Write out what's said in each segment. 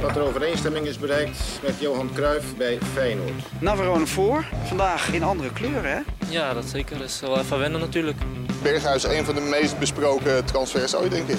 dat er overeenstemming is bereikt met Johan Cruijff bij Feyenoord. Navarone voor. Vandaag in andere kleuren, hè? Ja, dat zeker. Dat is wel even wennen natuurlijk. Berghuis, een van de meest besproken transfers ooit, denk ik.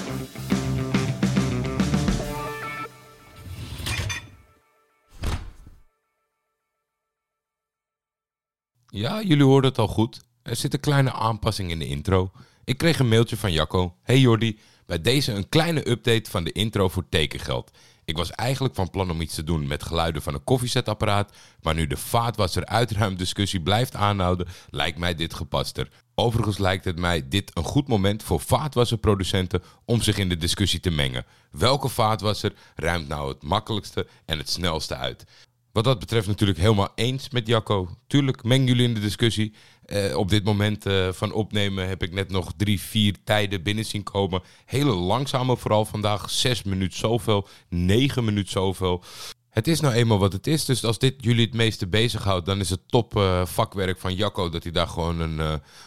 Ja, jullie hoorden het al goed. Er zit een kleine aanpassing in de intro. Ik kreeg een mailtje van Jacco. Hey Jordi, bij deze een kleine update van de intro voor tekengeld. Ik was eigenlijk van plan om iets te doen met geluiden van een koffiezetapparaat, maar nu de vaatwasser uitruimdiscussie blijft aanhouden, lijkt mij dit gepaster. Overigens lijkt het mij dit een goed moment voor vaatwasserproducenten om zich in de discussie te mengen. Welke vaatwasser ruimt nou het makkelijkste en het snelste uit? Wat dat betreft natuurlijk helemaal eens met Jacco. Tuurlijk, meng jullie in de discussie. Eh, op dit moment eh, van opnemen heb ik net nog drie, vier tijden binnen zien komen. Hele langzame vooral vandaag. Zes minuten zoveel, negen minuten zoveel. Het is nou eenmaal wat het is. Dus als dit jullie het meeste bezighoudt, dan is het top eh, vakwerk van Jacco dat hij daar gewoon een,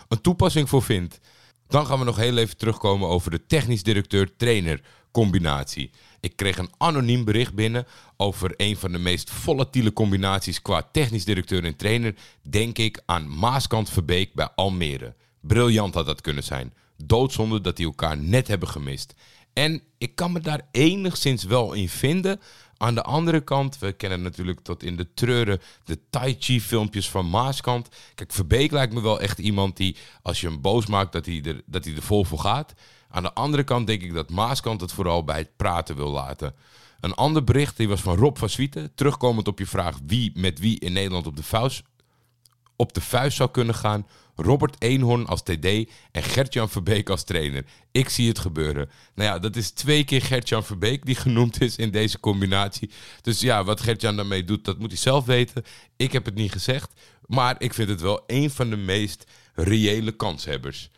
een toepassing voor vindt. Dan gaan we nog heel even terugkomen over de technisch directeur-trainer combinatie. Ik kreeg een anoniem bericht binnen over een van de meest volatiele combinaties qua technisch directeur en trainer. Denk ik aan Maaskant Verbeek bij Almere. Briljant had dat kunnen zijn. Doodzonde dat die elkaar net hebben gemist. En ik kan me daar enigszins wel in vinden. Aan de andere kant, we kennen natuurlijk tot in de treuren de Tai Chi filmpjes van Maaskant. Kijk, Verbeek lijkt me wel echt iemand die, als je hem boos maakt, dat hij er, dat hij er vol voor gaat. Aan de andere kant denk ik dat Maaskant het vooral bij het praten wil laten. Een ander bericht, die was van Rob van Swieten. Terugkomend op je vraag wie met wie in Nederland op de vuist, op de vuist zou kunnen gaan. Robert Eenhoorn als TD en Gertjan Verbeek als trainer. Ik zie het gebeuren. Nou ja, dat is twee keer Gertjan Verbeek die genoemd is in deze combinatie. Dus ja, wat Gertjan daarmee doet, dat moet hij zelf weten. Ik heb het niet gezegd. Maar ik vind het wel een van de meest reële kanshebbers.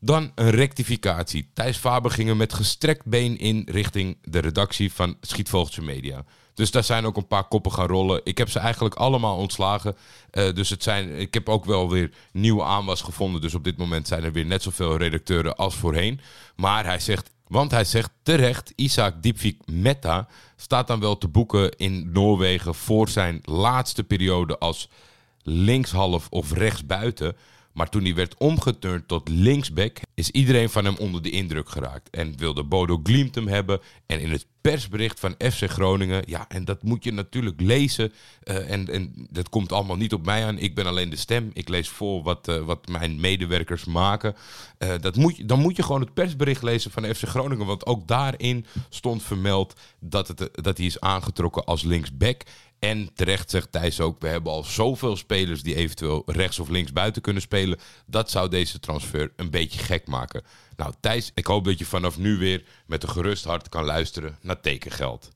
Dan een rectificatie. Thijs Faber ging er met gestrekt been in richting de redactie van Schietvogeltje Media. Dus daar zijn ook een paar koppen gaan rollen. Ik heb ze eigenlijk allemaal ontslagen. Eh, dus het zijn, ik heb ook wel weer nieuwe aanwas gevonden. Dus op dit moment zijn er weer net zoveel redacteuren als voorheen. Maar hij zegt, want hij zegt terecht, Isaac Diepvik Metta staat dan wel te boeken in Noorwegen voor zijn laatste periode als linkshalf of rechtsbuiten. Maar toen hij werd omgeturnd tot linksback, is iedereen van hem onder de indruk geraakt. En wilde Bodo Glimt hem hebben. En in het persbericht van FC Groningen, ja, en dat moet je natuurlijk lezen. eh, en, en dat komt allemaal niet op mij aan. Ik ben alleen de stem. Ik lees voor wat, eh, wat mijn medewerkers maken. Eh, dat moet, je- dan moet je gewoon het persbericht lezen van FC Groningen. Want ook daarin stond vermeld dat, het, dat hij is aangetrokken als linksback. En terecht zegt Thijs ook, we hebben al zoveel spelers die eventueel rechts of links buiten kunnen spelen. Dat zou deze transfer een beetje gek maken. Nou Thijs, ik hoop dat je vanaf nu weer met een gerust hart kan luisteren naar tekengeld.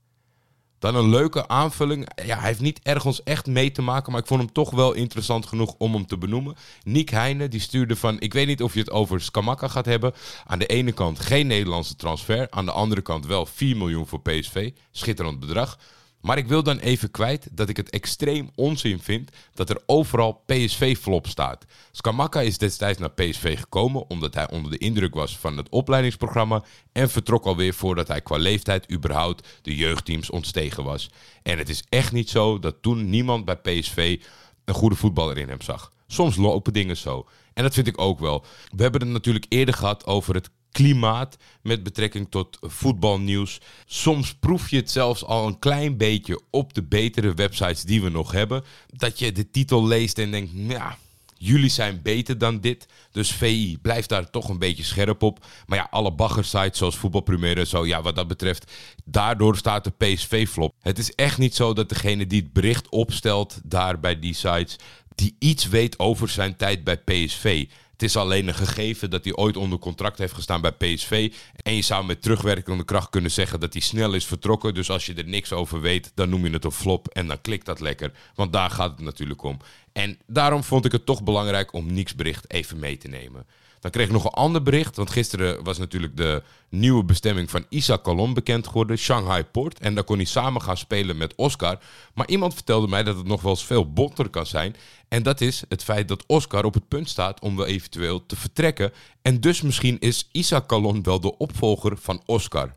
Dan een leuke aanvulling. Ja, hij heeft niet ergens echt mee te maken, maar ik vond hem toch wel interessant genoeg om hem te benoemen. Niek Heijnen, die stuurde van, ik weet niet of je het over Skamaka gaat hebben. Aan de ene kant geen Nederlandse transfer, aan de andere kant wel 4 miljoen voor PSV. Schitterend bedrag. Maar ik wil dan even kwijt dat ik het extreem onzin vind dat er overal PSV-flop staat. Skamaka is destijds naar PSV gekomen omdat hij onder de indruk was van het opleidingsprogramma en vertrok alweer voordat hij qua leeftijd überhaupt de jeugdteams ontstegen was. En het is echt niet zo dat toen niemand bij PSV een goede voetballer in hem zag. Soms lopen dingen zo. En dat vind ik ook wel. We hebben het natuurlijk eerder gehad over het klimaat met betrekking tot voetbalnieuws. Soms proef je het zelfs al een klein beetje op de betere websites die we nog hebben. Dat je de titel leest en denkt, ja, jullie zijn beter dan dit. Dus VI blijft daar toch een beetje scherp op. Maar ja, alle baggersites zoals Voetbalpremier en zo, ja, wat dat betreft, daardoor staat de PSV-flop. Het is echt niet zo dat degene die het bericht opstelt daar bij die sites, die iets weet over zijn tijd bij PSV. Het is alleen een gegeven dat hij ooit onder contract heeft gestaan bij PSV. En je zou met terugwerkende kracht kunnen zeggen dat hij snel is vertrokken. Dus als je er niks over weet, dan noem je het een flop en dan klikt dat lekker. Want daar gaat het natuurlijk om. En daarom vond ik het toch belangrijk om Niks bericht even mee te nemen. Dan kreeg ik nog een ander bericht, want gisteren was natuurlijk de nieuwe bestemming van Isa Kalon bekend geworden, Shanghai Port. En daar kon hij samen gaan spelen met Oscar. Maar iemand vertelde mij dat het nog wel eens veel botter kan zijn. En dat is het feit dat Oscar op het punt staat om wel eventueel te vertrekken. En dus misschien is Isa Kalon wel de opvolger van Oscar.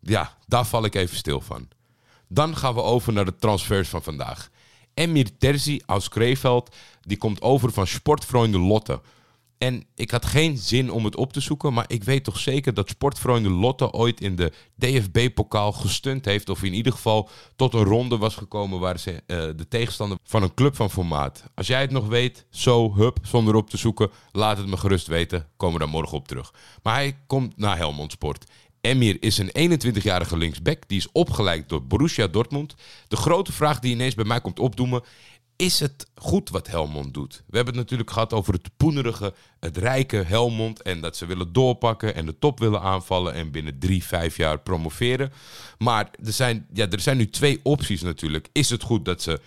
Ja, daar val ik even stil van. Dan gaan we over naar de transfers van vandaag. Emir Terzi aus Krefeld, die komt over van Sportvrienden Lotte. En ik had geen zin om het op te zoeken, maar ik weet toch zeker dat Sportvrienden Lotte ooit in de DFB-pokaal gestund heeft. Of in ieder geval tot een ronde was gekomen waar ze uh, de tegenstander van een club van formaat. Als jij het nog weet, zo, hup, zonder op te zoeken, laat het me gerust weten. Komen we daar morgen op terug. Maar hij komt naar Helmond Sport. Emir is een 21-jarige linksback. Die is opgeleid door Borussia Dortmund. De grote vraag die ineens bij mij komt opdoemen. Is het goed wat Helmond doet? We hebben het natuurlijk gehad over het poenerige, het rijke Helmond. En dat ze willen doorpakken en de top willen aanvallen. En binnen drie, vijf jaar promoveren. Maar er zijn, ja, er zijn nu twee opties natuurlijk. Is het goed dat ze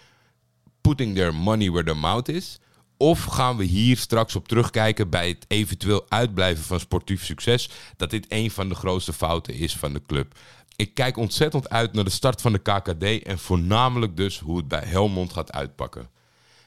putting their money where their mouth is? Of gaan we hier straks op terugkijken bij het eventueel uitblijven van sportief succes, dat dit een van de grootste fouten is van de club. Ik kijk ontzettend uit naar de start van de KKD en voornamelijk dus hoe het bij Helmond gaat uitpakken.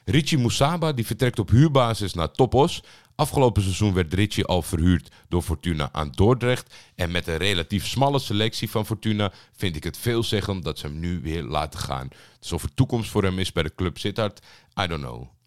Richie Moussaba die vertrekt op huurbasis naar Topos. Afgelopen seizoen werd Richie al verhuurd door Fortuna aan Dordrecht. En met een relatief smalle selectie van Fortuna vind ik het veelzeggend dat ze hem nu weer laten gaan. Dus of er toekomst voor hem is bij de club Sittard, I don't know.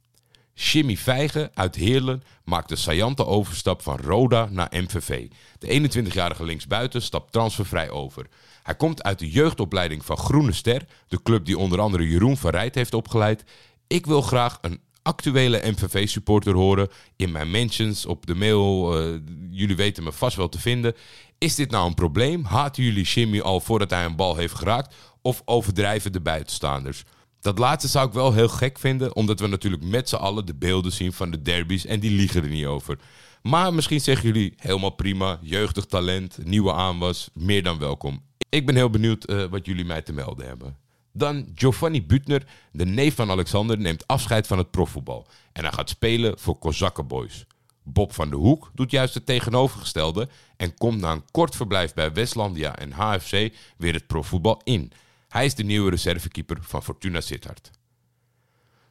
Jimmy Vijgen uit Heerlen maakt de saillante overstap van Roda naar MVV. De 21-jarige linksbuiten stapt transfervrij over. Hij komt uit de jeugdopleiding van Groene Ster, de club die onder andere Jeroen van Rijt heeft opgeleid. Ik wil graag een actuele MVV-supporter horen in mijn mentions, op de mail. Uh, jullie weten me vast wel te vinden. Is dit nou een probleem? Haten jullie Jimmy al voordat hij een bal heeft geraakt? Of overdrijven de buitenstaanders? Dat laatste zou ik wel heel gek vinden, omdat we natuurlijk met z'n allen de beelden zien van de derbies en die liegen er niet over. Maar misschien zeggen jullie helemaal prima, jeugdig talent, nieuwe aanwas, meer dan welkom. Ik ben heel benieuwd uh, wat jullie mij te melden hebben. Dan Giovanni Butner, de neef van Alexander, neemt afscheid van het profvoetbal. En hij gaat spelen voor Kozakkenboys. Bob van de Hoek doet juist het tegenovergestelde en komt na een kort verblijf bij Westlandia en HFC weer het profvoetbal in. Hij is de nieuwe reservekeeper van Fortuna Sittard.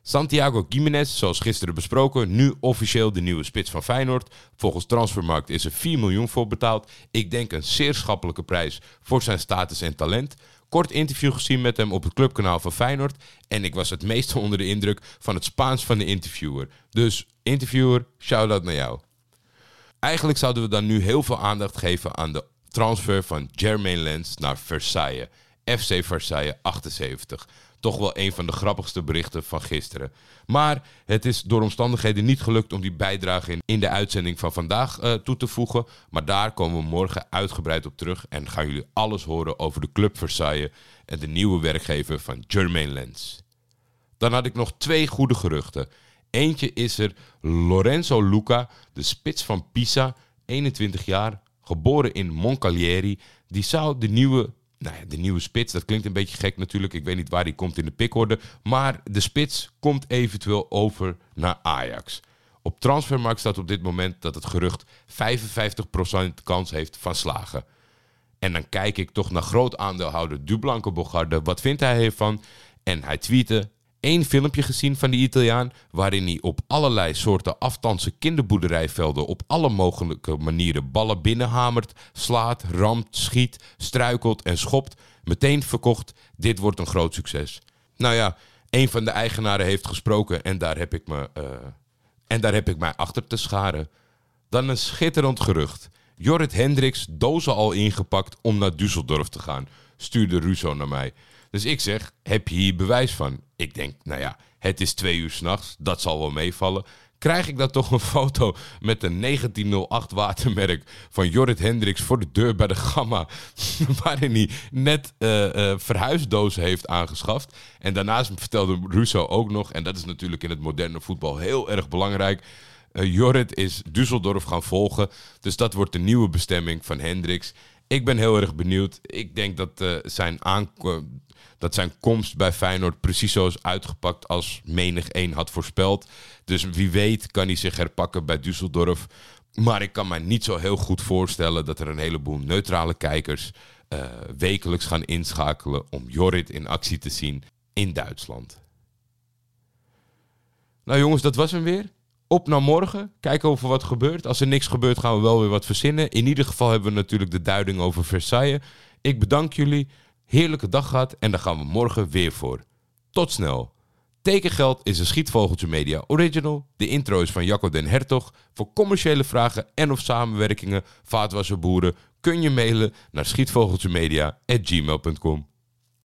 Santiago Gimenez, zoals gisteren besproken, nu officieel de nieuwe spits van Feyenoord. Volgens Transfermarkt is er 4 miljoen voor betaald. Ik denk een zeer schappelijke prijs voor zijn status en talent. Kort interview gezien met hem op het clubkanaal van Feyenoord. En ik was het meeste onder de indruk van het Spaans van de interviewer. Dus interviewer, shout-out naar jou. Eigenlijk zouden we dan nu heel veel aandacht geven aan de transfer van Jermaine Lens naar Versailles. FC Versailles 78. Toch wel een van de grappigste berichten van gisteren. Maar het is door omstandigheden niet gelukt om die bijdrage in, in de uitzending van vandaag uh, toe te voegen. Maar daar komen we morgen uitgebreid op terug en gaan jullie alles horen over de Club Versailles en de nieuwe werkgever van Jermaine Lens. Dan had ik nog twee goede geruchten. Eentje is er Lorenzo Luca, de spits van Pisa, 21 jaar, geboren in Moncalieri. Die zou de nieuwe nou ja, de nieuwe spits, dat klinkt een beetje gek natuurlijk. Ik weet niet waar die komt in de pickorde. Maar de spits komt eventueel over naar Ajax. Op transfermarkt staat op dit moment dat het gerucht 55% kans heeft van slagen. En dan kijk ik toch naar groot aandeelhouder Dublanco Bogarde. Wat vindt hij hiervan? En hij tweette één filmpje gezien van die Italiaan. waarin hij op allerlei soorten afstandse kinderboerderijvelden. op alle mogelijke manieren ballen binnenhamert, slaat, ramt, schiet, struikelt en schopt. Meteen verkocht: dit wordt een groot succes. Nou ja, een van de eigenaren heeft gesproken en daar heb ik, me, uh, en daar heb ik mij achter te scharen. Dan een schitterend gerucht. Jorrit Hendricks dozen al ingepakt om naar Düsseldorf te gaan, stuurde Russo naar mij. Dus ik zeg, heb je hier bewijs van? Ik denk, nou ja, het is twee uur s'nachts, dat zal wel meevallen. Krijg ik dan toch een foto met een 1908 watermerk van Jorrit Hendricks voor de deur bij de Gamma. waarin hij net uh, verhuisdozen heeft aangeschaft. En daarnaast vertelde Russo ook nog, en dat is natuurlijk in het moderne voetbal heel erg belangrijk. Uh, Jorrit is Düsseldorf gaan volgen. Dus dat wordt de nieuwe bestemming van Hendricks. Ik ben heel erg benieuwd. Ik denk dat, eh, zijn, dat zijn komst bij Feyenoord precies zo is uitgepakt als menig één had voorspeld. Dus wie weet kan hij zich herpakken bij Düsseldorf. Maar ik kan mij niet zo heel goed voorstellen dat er een heleboel neutrale kijkers eh, wekelijks gaan inschakelen om Jorrit in actie te zien in Duitsland. Nou jongens, dat was hem weer. Op naar morgen. Kijken of er wat gebeurt. Als er niks gebeurt, gaan we wel weer wat verzinnen. In ieder geval hebben we natuurlijk de duiding over Versailles. Ik bedank jullie. Heerlijke dag gehad. En daar gaan we morgen weer voor. Tot snel. Tekengeld is een Schietvogeltje Media original. De intro is van Jacco den Hertog. Voor commerciële vragen en of samenwerkingen, vaatwasserboeren, kun je mailen naar schietvogeltjemedia.gmail.com.